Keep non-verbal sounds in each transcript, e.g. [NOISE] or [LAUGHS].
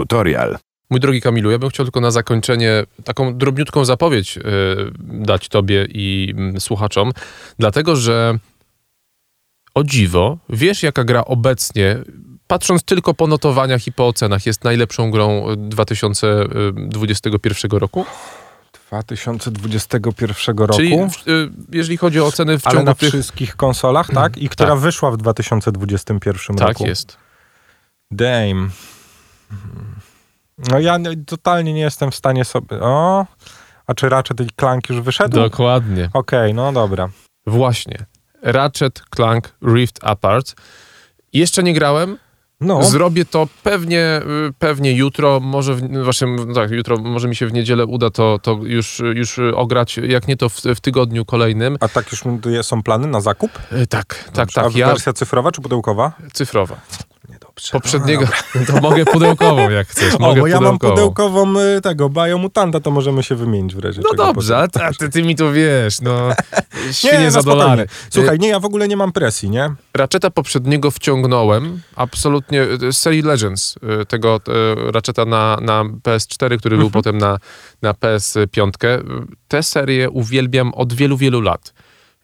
Tutorial. Mój drogi Kamilu, ja bym chciał tylko na zakończenie taką drobniutką zapowiedź y, dać tobie i y, słuchaczom, dlatego że o dziwo, wiesz jaka gra obecnie, patrząc tylko po notowaniach i po ocenach, jest najlepszą grą 2021 roku? 2021 roku. Czyli jeżeli chodzi o oceny w Ale ciągu na tych... wszystkich konsolach, tak? I która Tak. wyszła w 2021 Tak roku. jest. Dame. No ja nie- totalnie nie jestem w stanie sobie... O! A czy Ratchet i Clank już wyszedł? Dokładnie. Okej, no dobra. Właśnie. Ratchet Clank Rift Apart. Jeszcze nie grałem. No, Zrobię to pewnie, y, pewnie jutro, może w, właśnie, no tak, jutro, może mi się w niedzielę uda to, to już, już ograć, jak nie to w, w tygodniu kolejnym. a tak już są plany na zakup? Y, Tak, tak, A tak, ja wersja cyfrowa czy pudełkowa? cyfrowa. Poprzedniego, [LAUGHS] to mogę pudełkową jak chcesz, O, mogę bo ja mam pudełkową. pudełkową y, tego Biomutanta, to możemy się wymienić w razie No dobrze, a ty, ty, mi to wiesz, no, [LAUGHS] Nie, no za dolary. Słuchaj, nie, ja w ogóle nie mam presji, nie? Ratcheta poprzedniego wciągnąłem, absolutnie, y, z serii Legends, y, tego y, Ratcheta na, na PS4, który był potem na, na PS5. Tę serię uwielbiam od wielu, wielu lat.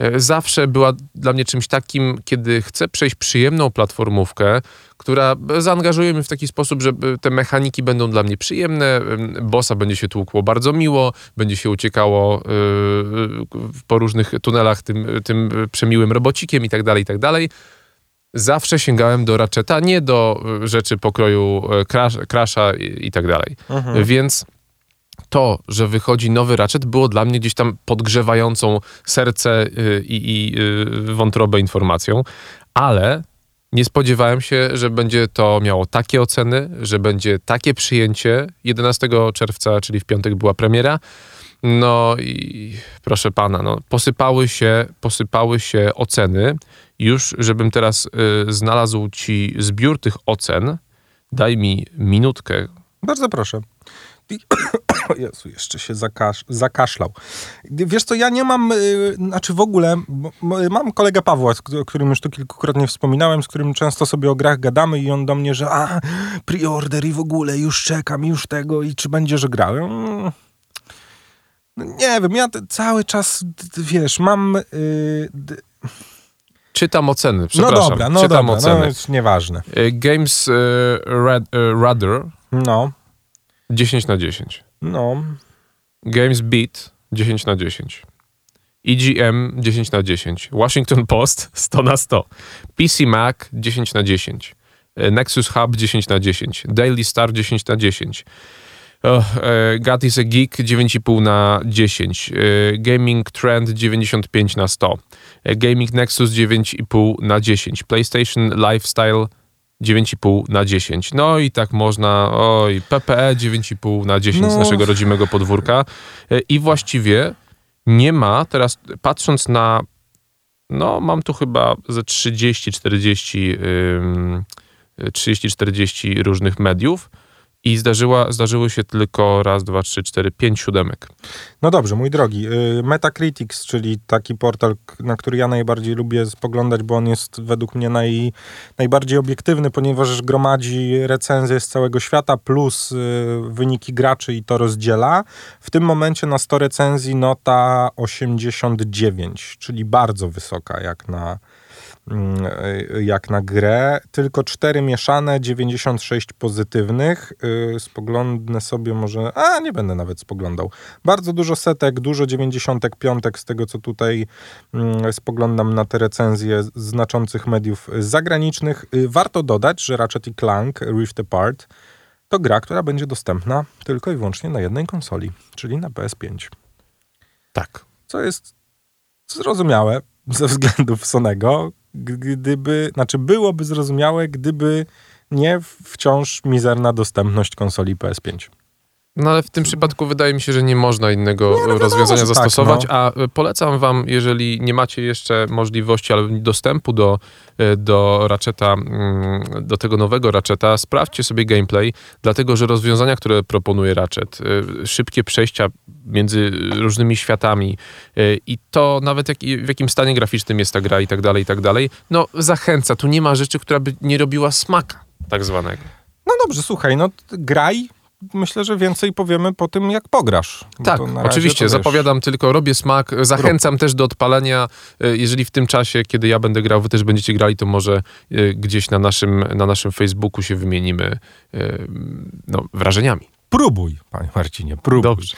Y, Zawsze była dla mnie czymś takim, kiedy chcę przejść przyjemną platformówkę, która zaangażuje mnie w taki sposób, że y, te mechaniki będą dla mnie przyjemne, bossa będzie się tłukło bardzo miło, będzie się uciekało po różnych tunelach tym, tym przemiłym robocikiem i tak dalej, i tak dalej zawsze sięgałem do Ratcheta, nie do rzeczy pokroju Crash, Crasha i, i tak dalej. Więc to, że wychodzi nowy Ratchet było dla mnie gdzieś tam podgrzewającą serce y, i, i y, wątrobę informacją, ale nie spodziewałem się, że będzie to miało takie oceny, że będzie takie przyjęcie. 11 czerwca, czyli w piątek była premiera. No i proszę pana, no, posypały się, posypały się oceny. Już, żebym teraz y, znalazł ci zbiór tych ocen, daj mi minutkę. Bardzo proszę. O Jezu, jeszcze się zakasz, zakaszlał. Wiesz co, ja nie mam, y, znaczy w ogóle, mam kolegę Pawła, o którym już tu kilkukrotnie wspominałem, z którym często sobie o grach gadamy i on do mnie, że a, preorder i w ogóle, już czekam, już tego i czy będziesz grał? Mm, no nie wiem, ja cały czas, wiesz, mam... y, d- Czytam oceny, no przepraszam. dobra, no Czytam dobra, oceny. no jest nieważne. Y, Games y, Rad, y, Rudder No, 10 na 10. no, Games Beat 10 na 10. EGM 10 na 10. Washington Post 100 na 100. PC Mac 10 na 10. E, Nexus Hub 10 na 10. Daily Star 10 na 10. Oh, God is a Geek 9,5 na 10. E, Gaming Trend 95 na 100. E, Gaming Nexus 9,5 na 10. PlayStation Lifestyle 9,5 na 10. No i tak można, oj, PPE 9,5 na 10 z No. naszego rodzimego podwórka. E, I właściwie nie ma, teraz patrząc na, no mam tu chyba ze 30-40 ym, 30-40 różnych mediów i zdarzyła, zdarzyły się tylko raz, dwa, trzy, cztery, pięć siódemek. No dobrze, mój drogi. y, Metacritics, czyli taki portal, na który ja najbardziej lubię spoglądać, bo on jest według mnie naj, najbardziej obiektywny, ponieważ gromadzi recenzje z całego świata plus y, wyniki graczy i to rozdziela. W tym momencie na 100 recenzji nota 89, czyli bardzo wysoka jak na, jak na grę. Tylko 4 mieszane, 96 pozytywnych. Y, Spoglądnę sobie może... A, nie będę nawet spoglądał. Bardzo dużo setek, dużo 95 z tego, co tutaj mm, spoglądam na te recenzje znaczących mediów y, zagranicznych. Y, Warto dodać, że Ratchet i Clank Rift Apart to gra, która będzie dostępna tylko i wyłącznie na jednej konsoli, czyli na PS5. Tak. Co jest zrozumiałe ze względów Sonego, gdyby, znaczy byłoby zrozumiałe, gdyby nie wciąż mizerna dostępność konsoli PS5. No ale w tym przypadku wydaje mi się, że nie można innego no rozwiązania tak, zastosować, no. a y, polecam wam, jeżeli nie macie jeszcze możliwości, ale dostępu do, y, do Ratcheta, mm, do tego nowego Ratcheta, sprawdźcie sobie gameplay, dlatego że rozwiązania, które proponuje Ratchet, y, szybkie przejścia między różnymi światami i to nawet jak, w jakim stanie graficznym jest ta gra i tak dalej, i tak dalej, no zachęca. Tu nie ma rzeczy, która by nie robiła smaka tak zwanego. No dobrze, słuchaj, no graj. Myślę, że więcej powiemy po tym, jak pograsz. Tak, oczywiście, zapowiadam tylko, robię smak, zachęcam też do odpalenia. E, Jeżeli w tym czasie, kiedy ja będę grał, wy też będziecie grali, to może e, gdzieś na naszym, na naszym Facebooku się wymienimy e, no, wrażeniami. Próbuj, panie Marcinie, próbuj. Dobrze.